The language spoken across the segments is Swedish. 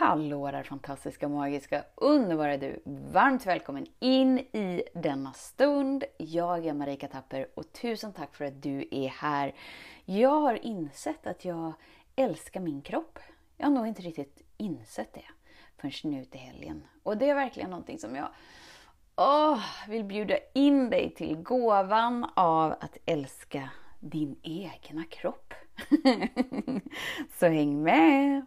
Hallå där fantastiska, magiska, underbara du! Varmt välkommen in i denna stund. Jag är Marika Tapper och tusen tack för att du är här. Jag har insett att jag älskar min kropp. Jag har nog inte riktigt insett det förrän nu till helgen. Och det är verkligen någonting som jag åh, vill bjuda in dig till gåvan av att älska din egna kropp. Så häng med!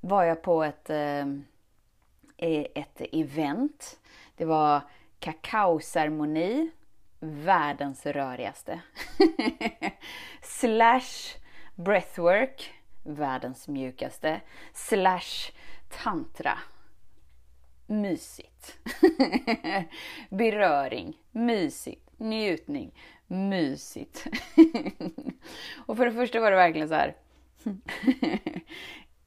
var jag på ett, ehm, e, ett event. Det var kakaoceremoni, världens rörigaste. Slash breathwork, världens mjukaste. Slash tantra, mysigt. Beröring, mysigt. Njutning, mysigt. och för det första var det verkligen så här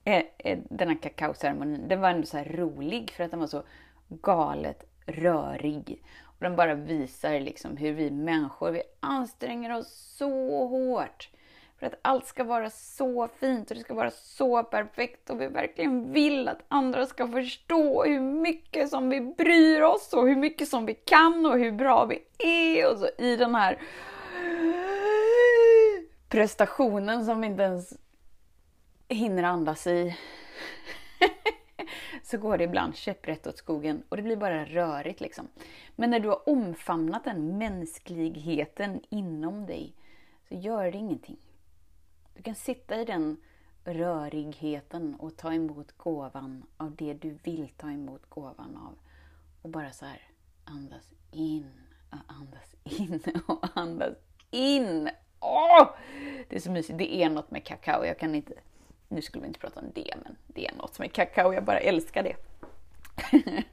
Eh, eh, den här kakaoceremonin, den var ändå så rolig för att den var så galet rörig. Och den bara visar liksom hur vi människor, vi anstränger oss så hårt för att allt ska vara så fint och det ska vara så perfekt och vi verkligen vill att andra ska förstå hur mycket som vi bryr oss och hur mycket som vi kan och hur bra vi är och så i den här prestationen som inte ens hinner andas i så går det ibland käpprätt åt skogen och det blir bara rörigt liksom. Men när du har omfamnat den mänskligheten inom dig så gör det ingenting. Du kan sitta i den rörigheten och ta emot gåvan av det du vill ta emot gåvan av. Och bara så här andas in och andas in och andas in. Åh! Det är så mysigt. Det är något med kakao. Jag kan inte nu skulle vi inte prata om det, men det är något som är kakao. Jag bara älskar det.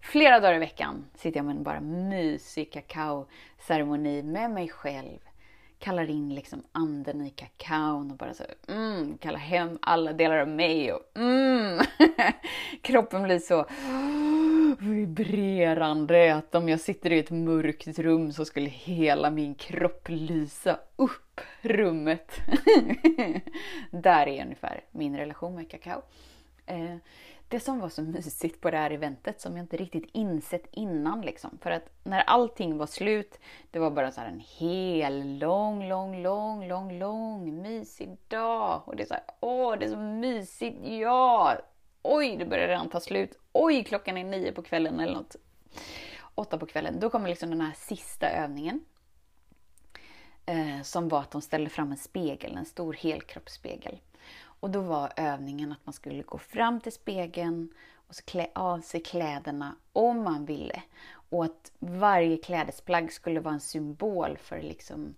Flera dagar i veckan sitter jag med en bara mysig kakaoceremoni med mig själv. Kallar in liksom anden i kakaon och bara så mm, kallar hem alla delar av mig och mm. Kroppen blir så vibrerande att om jag sitter i ett mörkt rum så skulle hela min kropp lysa upp rummet. Där är ungefär min relation med kakao. Eh, det som var så mysigt på det här eventet som jag inte riktigt insett innan liksom. För att när allting var slut, det var bara så en hel lång, lång, lång, lång, lång mysig dag. Och det är så här, åh, det är så mysigt, ja! Oj, det börjar redan ta slut. Oj, klockan är nio på kvällen eller något. Åtta på kvällen. Då kommer liksom den här sista övningen. Eh, som var att de ställde fram en spegel, en stor helkroppsspegel. Och då var övningen att man skulle gå fram till spegeln och så klä av sig kläderna om man ville. Och att varje klädesplagg skulle vara en symbol för liksom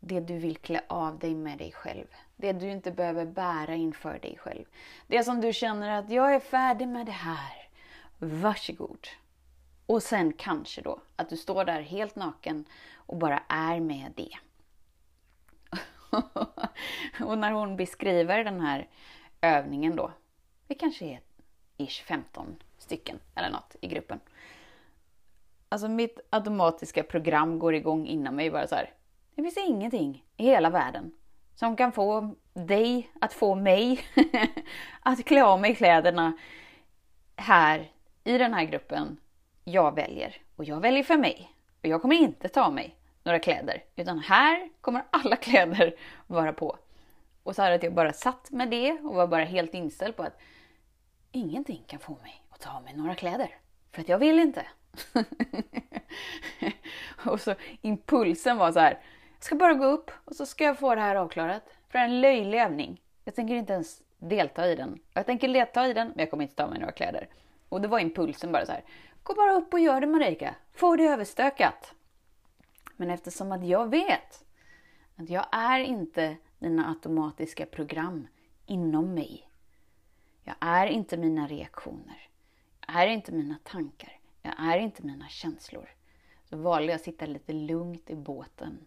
det du vill klä av dig med dig själv. Det du inte behöver bära inför dig själv. Det som du känner att jag är färdig med det här. Varsågod. Och sen kanske då att du står där helt naken och bara är med det. och när hon beskriver den här övningen då, vi kanske är ish 15 stycken eller något i gruppen. Alltså mitt automatiska program går igång inom mig bara så här. Det finns ingenting i hela världen som kan få dig att få mig att klä av mig kläderna här i den här gruppen jag väljer. Och jag väljer för mig. Och jag kommer inte ta mig några kläder. Utan här kommer alla kläder vara på. Och så hade jag bara satt med det och var bara helt inställd på att ingenting kan få mig att ta av mig några kläder. För att jag vill inte. och så impulsen var så här. Jag ska bara gå upp och så ska jag få det här avklarat. För det är en löjlig övning. Jag tänker inte ens delta i den. Jag tänker delta i den, men jag kommer inte ta av mig några kläder. Och det var impulsen bara så här. Gå bara upp och gör det Marika. Få det överstökat. Men eftersom att jag vet att jag är inte mina automatiska program inom mig. Jag är inte mina reaktioner. Jag är inte mina tankar. Jag är inte mina känslor. Så valde jag att sitta lite lugnt i båten.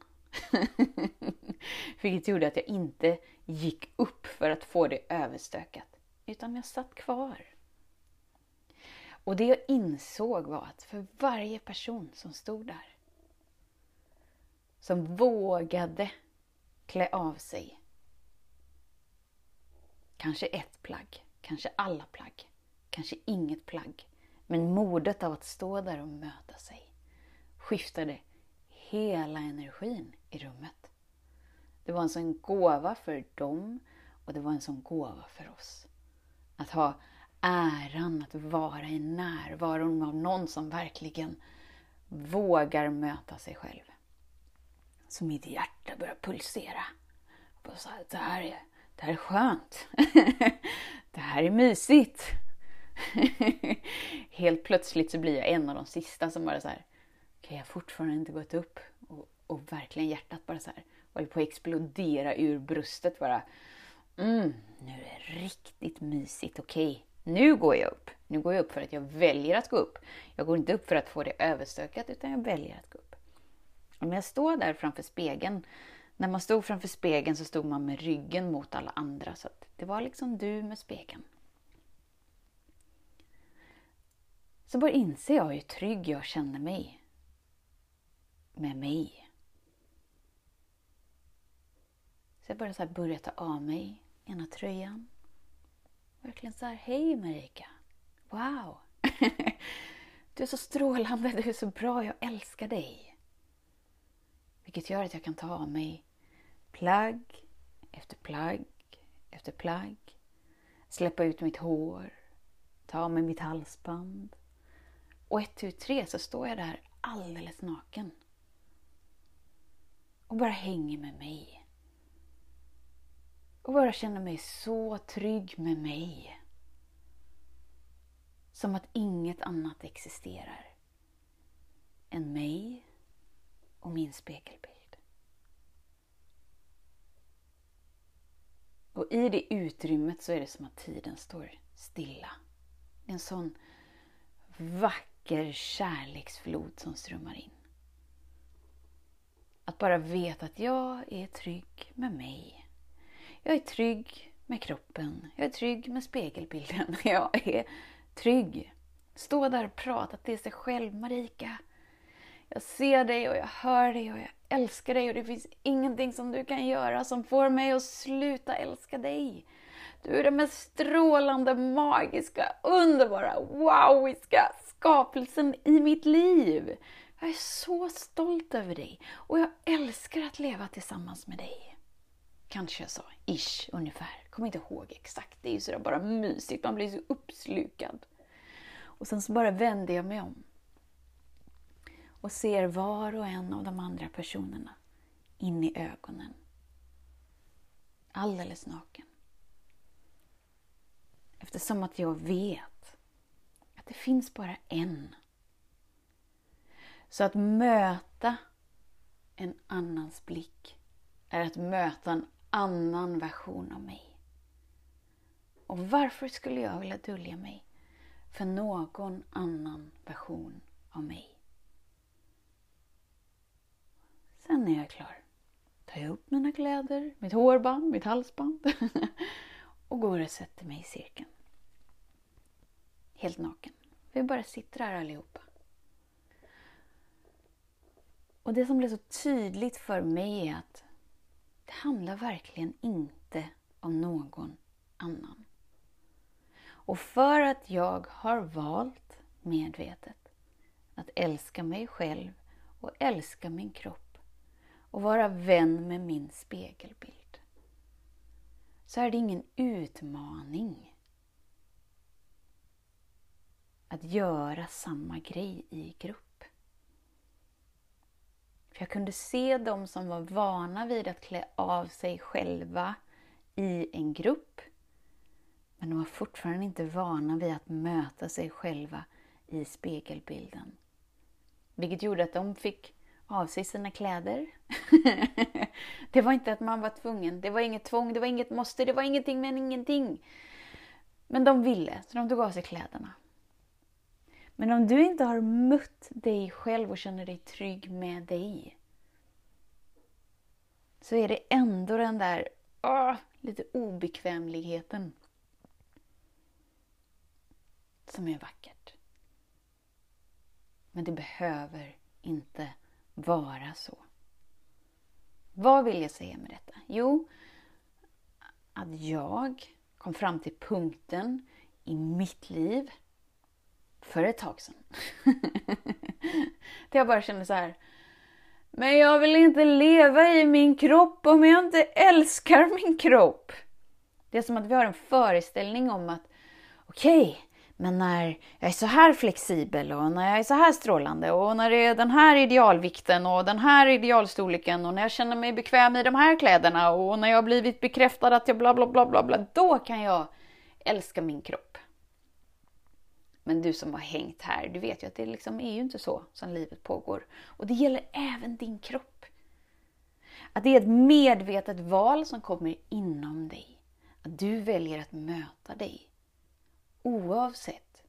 Vilket gjorde att jag inte gick upp för att få det överstökat. Utan jag satt kvar. Och det jag insåg var att för varje person som stod där, som vågade klä av sig, kanske ett plagg, kanske alla plagg, kanske inget plagg, men modet av att stå där och möta sig skiftade hela energin i rummet. Det var en sån gåva för dem och det var en sån gåva för oss. Att ha äran att vara i närvaron av någon som verkligen vågar möta sig själv. Så mitt hjärta börjar pulsera. Och så här, det, här är, det här är skönt. det här är mysigt. Helt plötsligt så blir jag en av de sista som bara så här, okej jag har fortfarande inte gått upp. Och, och verkligen hjärtat bara så här, håller på att explodera ur bröstet bara. Mm, nu är det riktigt mysigt, okej. Nu går jag upp. Nu går jag upp för att jag väljer att gå upp. Jag går inte upp för att få det överstökat, utan jag väljer att gå upp. Om jag står där framför spegeln, när man stod framför spegeln så stod man med ryggen mot alla andra. Så det var liksom du med spegeln. Så bara inser jag hur trygg jag känner mig. Med mig. Så jag bara så börjar ta av mig ena tröjan. Verkligen så här, hej Marika! Wow! du är så strålande, du är så bra, jag älskar dig. Vilket gör att jag kan ta av mig plagg efter plagg efter plagg. Släppa ut mitt hår, ta av mig mitt halsband. Och ett, tu, tre så står jag där alldeles naken. Och bara hänger med mig. Och bara känner mig så trygg med mig. Som att inget annat existerar än mig och min spegelbild. Och i det utrymmet så är det som att tiden står stilla. En sån vacker kärleksflod som strömmar in. Att bara veta att jag är trygg med mig jag är trygg med kroppen. Jag är trygg med spegelbilden. Jag är trygg. Stå där och prata till sig själv. Marika, jag ser dig och jag hör dig och jag älskar dig och det finns ingenting som du kan göra som får mig att sluta älska dig. Du är den mest strålande, magiska, underbara, wowiska skapelsen i mitt liv. Jag är så stolt över dig och jag älskar att leva tillsammans med dig. Kanske jag sa ish ungefär. Kommer inte ihåg exakt. Det är ju sådär bara mysigt. Man blir så uppslukad. Och sen så bara vände jag mig om. Och ser var och en av de andra personerna in i ögonen. Alldeles naken. Eftersom att jag vet att det finns bara en. Så att möta en annans blick är att möta en annan version av mig. Och varför skulle jag vilja dölja mig för någon annan version av mig? Sen när jag är klar tar jag upp mina kläder, mitt hårband, mitt halsband och går och sätter mig i cirkeln. Helt naken. Vi bara sitter här allihopa. Och det som blev så tydligt för mig är att det handlar verkligen inte om någon annan. Och för att jag har valt medvetet att älska mig själv och älska min kropp och vara vän med min spegelbild så är det ingen utmaning att göra samma grej i grupp. För jag kunde se de som var vana vid att klä av sig själva i en grupp. Men de var fortfarande inte vana vid att möta sig själva i spegelbilden. Vilket gjorde att de fick av sig sina kläder. det var inte att man var tvungen, det var inget tvång, det var inget måste, det var ingenting men ingenting. Men de ville, så de tog av sig kläderna. Men om du inte har mött dig själv och känner dig trygg med dig så är det ändå den där åh, lite obekvämligheten som är vackert. Men det behöver inte vara så. Vad vill jag säga med detta? Jo, att jag kom fram till punkten i mitt liv för ett tag sedan. Där jag bara kände så här. Men jag vill inte leva i min kropp om jag inte älskar min kropp. Det är som att vi har en föreställning om att okej, okay, men när jag är så här flexibel och när jag är så här strålande och när det är den här idealvikten och den här idealstorleken och när jag känner mig bekväm i de här kläderna och när jag har blivit bekräftad att jag bla bla bla bla bla, då kan jag älska min kropp. Men du som har hängt här, du vet ju att det liksom är ju inte så som livet pågår. Och det gäller även din kropp. Att det är ett medvetet val som kommer inom dig. Att du väljer att möta dig Oavsett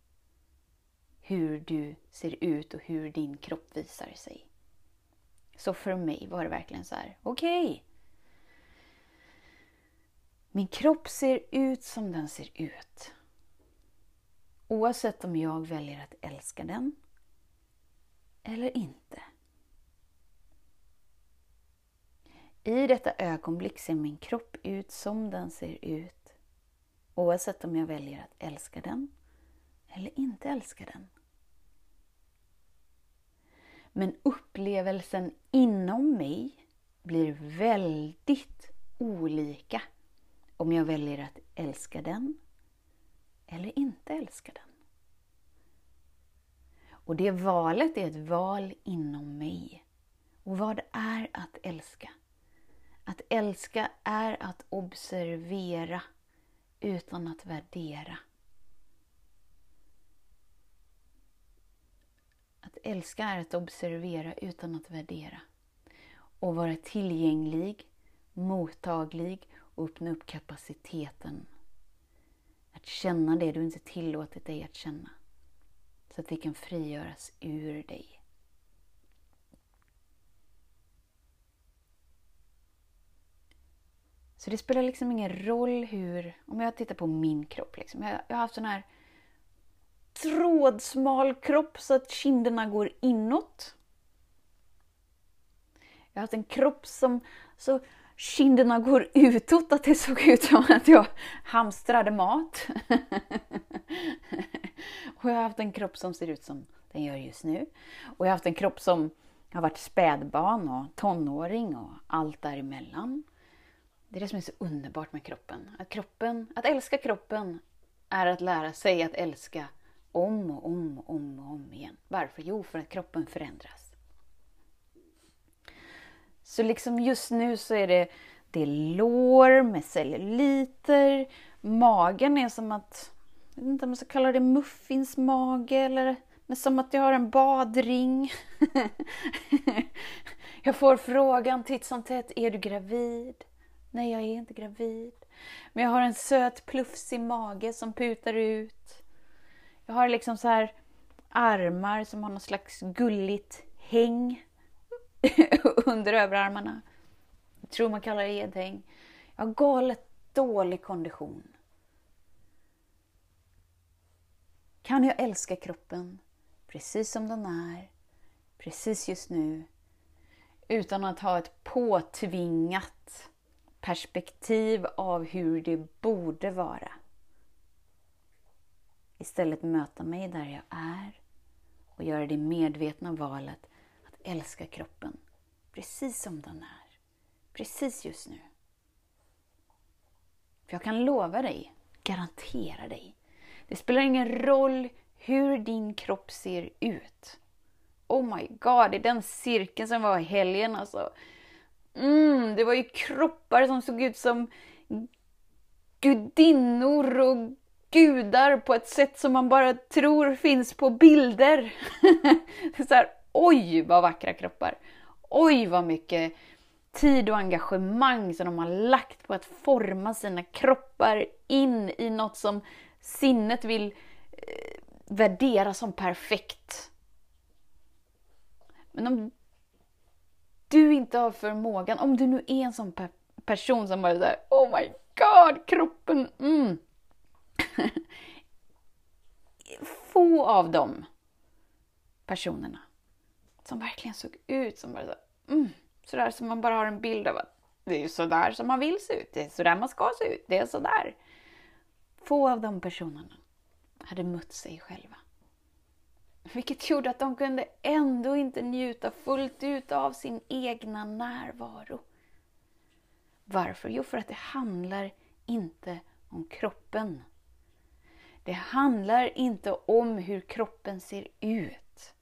hur du ser ut och hur din kropp visar sig. Så för mig var det verkligen så här, okej. Okay. Min kropp ser ut som den ser ut. Oavsett om jag väljer att älska den eller inte. I detta ögonblick ser min kropp ut som den ser ut Oavsett om jag väljer att älska den eller inte älska den. Men upplevelsen inom mig blir väldigt olika om jag väljer att älska den eller inte älska den. Och det valet är ett val inom mig. Och vad är att älska? Att älska är att observera utan att värdera. Att älska är att observera utan att värdera. Och vara tillgänglig, mottaglig och öppna upp kapaciteten. Att känna det du inte tillåtit dig att känna. Så att det kan frigöras ur dig. Så det spelar liksom ingen roll hur, om jag tittar på min kropp, liksom, jag, jag har haft sån här trådsmal kropp så att kinderna går inåt. Jag har haft en kropp som så kinderna går utåt, att det såg ut som att jag hamstrade mat. och jag har haft en kropp som ser ut som den gör just nu. Och jag har haft en kropp som har varit spädbarn och tonåring och allt däremellan. Det är det som är så underbart med kroppen. Att, kroppen. att älska kroppen är att lära sig att älska om och om och om och om igen. Varför? Jo, för att kroppen förändras. Så liksom just nu så är det, det är lår med celluliter. Magen är som att, jag vet inte om jag ska kalla det muffinsmage eller men som att jag har en badring. jag får frågan titt som tätt, är du gravid? Nej, jag är inte gravid. Men jag har en söt plufsig mage som putar ut. Jag har liksom så här armar som har något slags gulligt häng under överarmarna. Jag tror man kallar det edhäng. Jag har galet dålig kondition. Kan jag älska kroppen precis som den är, precis just nu, utan att ha ett påtvingat perspektiv av hur det borde vara. Istället möta mig där jag är och göra det medvetna valet att älska kroppen precis som den är. Precis just nu. För jag kan lova dig, garantera dig, det spelar ingen roll hur din kropp ser ut. Oh my god, i den cirkeln som var i helgen alltså. Mm, det var ju kroppar som såg ut som gudinnor och gudar på ett sätt som man bara tror finns på bilder. så här, oj vad vackra kroppar! Oj vad mycket tid och engagemang som de har lagt på att forma sina kroppar in i något som sinnet vill eh, värdera som perfekt. Men de inte har förmågan, om du nu är en sån pe person som bara såhär Oh my god, kroppen, mm. Få av de personerna som verkligen såg ut som bara såhär, mm, sådär som man bara har en bild av att det är sådär som man vill se ut, det är sådär man ska se ut, det är sådär. Få av de personerna hade mött sig själva. Vilket gjorde att de kunde ändå inte njuta fullt ut av sin egna närvaro. Varför? Jo, för att det handlar inte om kroppen. Det handlar inte om hur kroppen ser ut.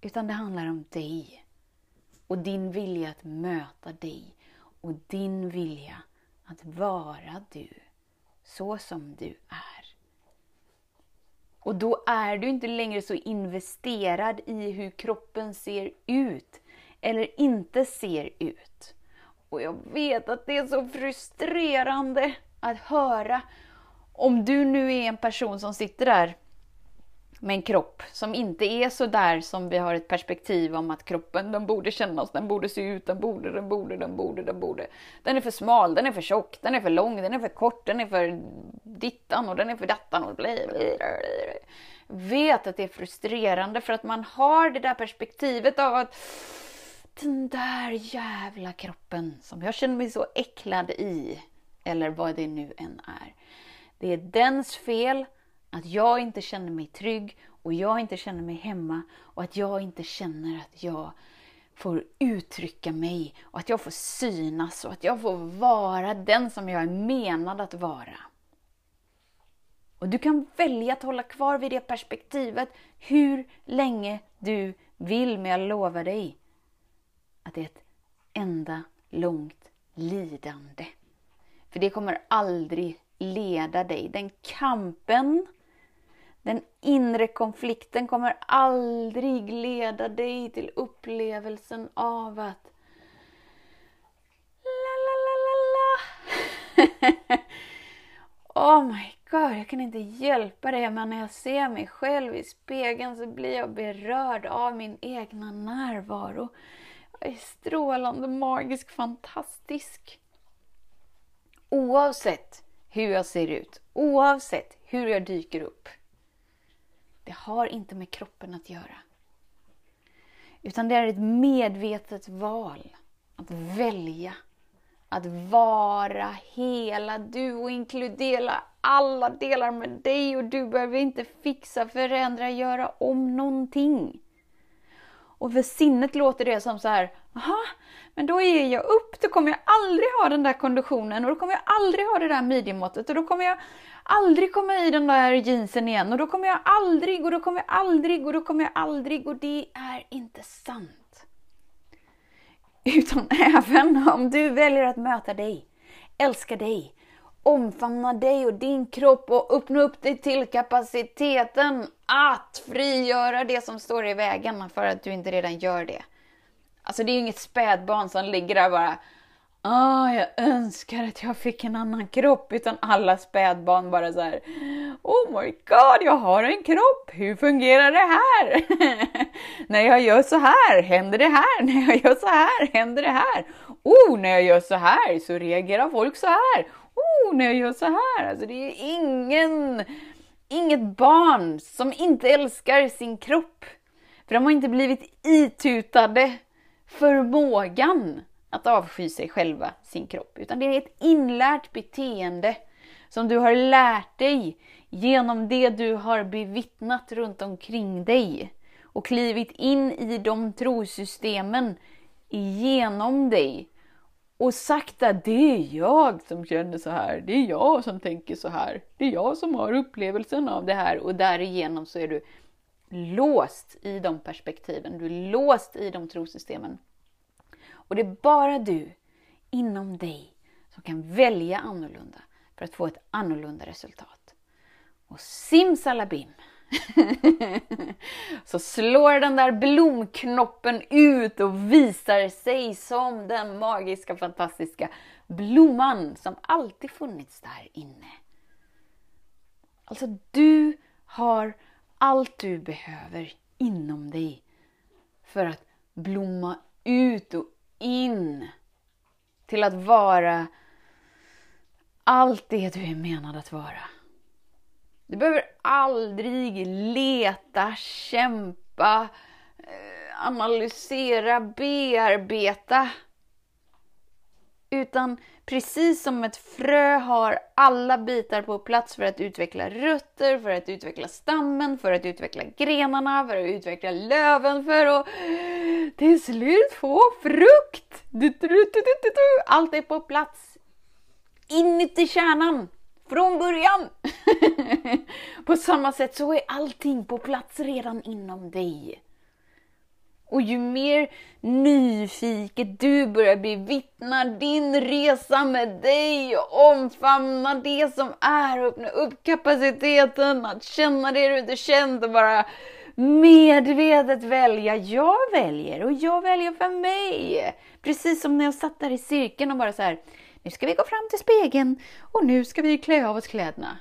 Utan det handlar om dig. Och din vilja att möta dig. Och din vilja att vara du. Så som du är. Och då är du inte längre så investerad i hur kroppen ser ut. Eller inte ser ut. Och jag vet att det är så frustrerande att höra om du nu är en person som sitter där med en kropp som inte är så där som vi har ett perspektiv om att kroppen, den borde kännas, den borde se ut, den borde, den borde, den borde, den borde. Den är för smal, den är för tjock, den är för lång, den är för kort, den är för dittan och den är för dattan och blä, blä, blä, Vet att det är frustrerande för att man har det där perspektivet av att den där jävla kroppen som jag känner mig så äcklad i, eller vad det nu än är. Det är dens fel att jag inte känner mig trygg och jag inte känner mig hemma och att jag inte känner att jag får uttrycka mig och att jag får synas och att jag får vara den som jag är menad att vara. Och du kan välja att hålla kvar vid det perspektivet hur länge du vill, men jag lovar dig att det är ett enda långt lidande. För det kommer aldrig leda dig. Den kampen, den inre konflikten kommer aldrig leda dig till upplevelsen av att la la la la la. oh my god, jag kan inte hjälpa det, men när jag ser mig själv i spegeln så blir jag berörd av min egna närvaro. Jag är strålande, magisk, fantastisk. Oavsett hur jag ser ut, oavsett hur jag dyker upp. Det har inte med kroppen att göra. Utan det är ett medvetet val. Att välja. Att vara hela du och inkludera alla delar med dig och du behöver inte fixa, förändra, göra om någonting. Och för sinnet låter det som så här, aha, men då ger jag upp, då kommer jag aldrig ha den där konditionen och då kommer jag aldrig ha det där midjemåttet och då kommer jag aldrig komma i den där jeansen igen och då kommer jag aldrig och då kommer jag aldrig och då kommer jag aldrig och det är inte sant. Utan även om du väljer att möta dig, älska dig, omfamna dig och din kropp och öppna upp dig till kapaciteten att frigöra det som står i vägen för att du inte redan gör det. Alltså det är ju inget spädbarn som ligger där och bara Åh, jag önskar att jag fick en annan kropp. Utan alla spädbarn bara så här. Oh my god, jag har en kropp. Hur fungerar det här? när jag gör så här händer det här. När jag gör så här händer det här. Oh, när jag gör så här så reagerar folk så här. Oh, när jag gör så här. Alltså det är ingen, inget barn som inte älskar sin kropp. För de har inte blivit itutade förmågan att avsky sig själva, sin kropp. Utan det är ett inlärt beteende som du har lärt dig genom det du har bevittnat runt omkring dig. Och klivit in i de trosystemen genom dig. Och sagt att det är jag som känner så här, det är jag som tänker så här, det är jag som har upplevelsen av det här och därigenom så är du låst i de perspektiven, du är låst i de trosystemen. Och det är bara du inom dig som kan välja annorlunda för att få ett annorlunda resultat. Och simsalabim så slår den där blomknoppen ut och visar sig som den magiska, fantastiska blomman som alltid funnits där inne. Alltså, du har allt du behöver inom dig för att blomma ut och in till att vara allt det du är menad att vara. Du behöver aldrig leta, kämpa, eh, analysera, bearbeta. Utan precis som ett frö har alla bitar på plats för att utveckla rötter, för att utveckla stammen, för att utveckla grenarna, för att utveckla löven, för att till slut få frukt. Allt är på plats inuti kärnan från början. på samma sätt så är allting på plats redan inom dig. Och ju mer nyfiket du börjar bevittna din resa med dig och omfamna det som är, öppna upp kapaciteten, att känna det du inte känt och bara medvetet välja. Jag väljer och jag väljer för mig. Precis som när jag satt där i cirkeln och bara så här, nu ska vi gå fram till spegeln och nu ska vi klä av oss kläderna.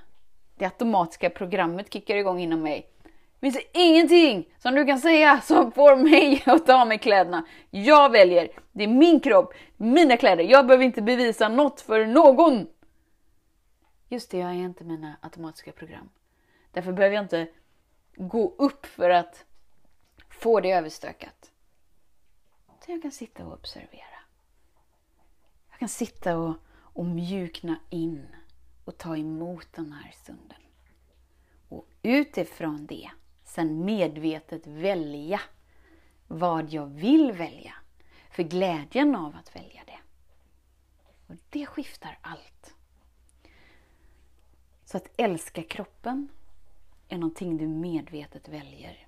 Det automatiska programmet kickar igång inom mig. Finns Det ingenting som du kan säga som får mig att ta av mig kläderna. Jag väljer. Det är min kropp, mina kläder. Jag behöver inte bevisa något för någon. Just det, jag är inte mina automatiska program. Därför behöver jag inte gå upp för att få det överstökat. Så jag kan sitta och observera. Jag kan sitta och, och mjukna in och ta emot den här stunden. Och utifrån det sen medvetet välja vad jag vill välja. För glädjen av att välja det. Och det skiftar allt. Så att älska kroppen är någonting du medvetet väljer.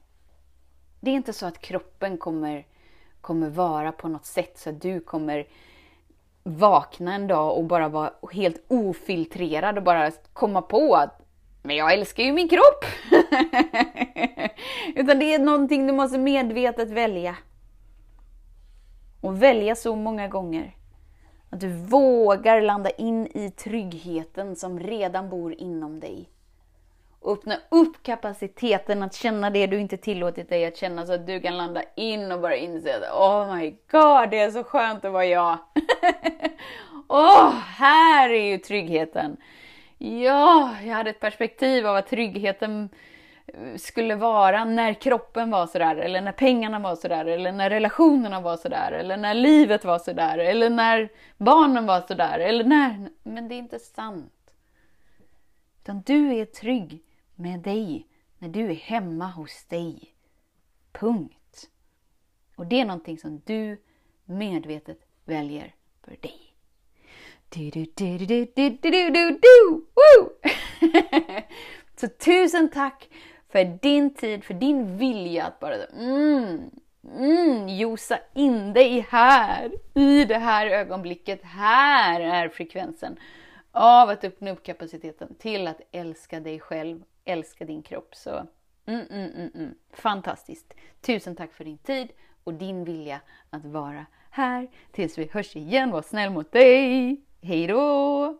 Det är inte så att kroppen kommer, kommer vara på något sätt så att du kommer vakna en dag och bara vara helt ofiltrerad och bara komma på att men jag älskar ju min kropp! Utan det är någonting du måste medvetet välja. Och välja så många gånger. Att du vågar landa in i tryggheten som redan bor inom dig. Och öppna upp kapaciteten att känna det du inte tillåtit dig att känna så att du kan landa in och bara inse att oh my god, det är så skönt att vara jag. Åh, oh, här är ju tryggheten. Ja, jag hade ett perspektiv av att tryggheten skulle vara när kroppen var sådär, eller när pengarna var sådär, eller när relationerna var sådär, eller när livet var sådär, eller när barnen var sådär, eller när... Men det är inte sant. Utan du är trygg med dig när du är hemma hos dig. Punkt. Och det är någonting som du medvetet väljer för dig. Du, du, du, du, du, du, du, du, du! Så tusen tack för din tid, för din vilja att bara mm, mm, josa in dig här, i det här ögonblicket. Här är frekvensen av att öppna upp kapaciteten till att älska dig själv, älska din kropp. Så mm, mm, mm, mm. fantastiskt. Tusen tack för din tid och din vilja att vara här. Tills vi hörs igen, var snäll mot dig! Hejdå!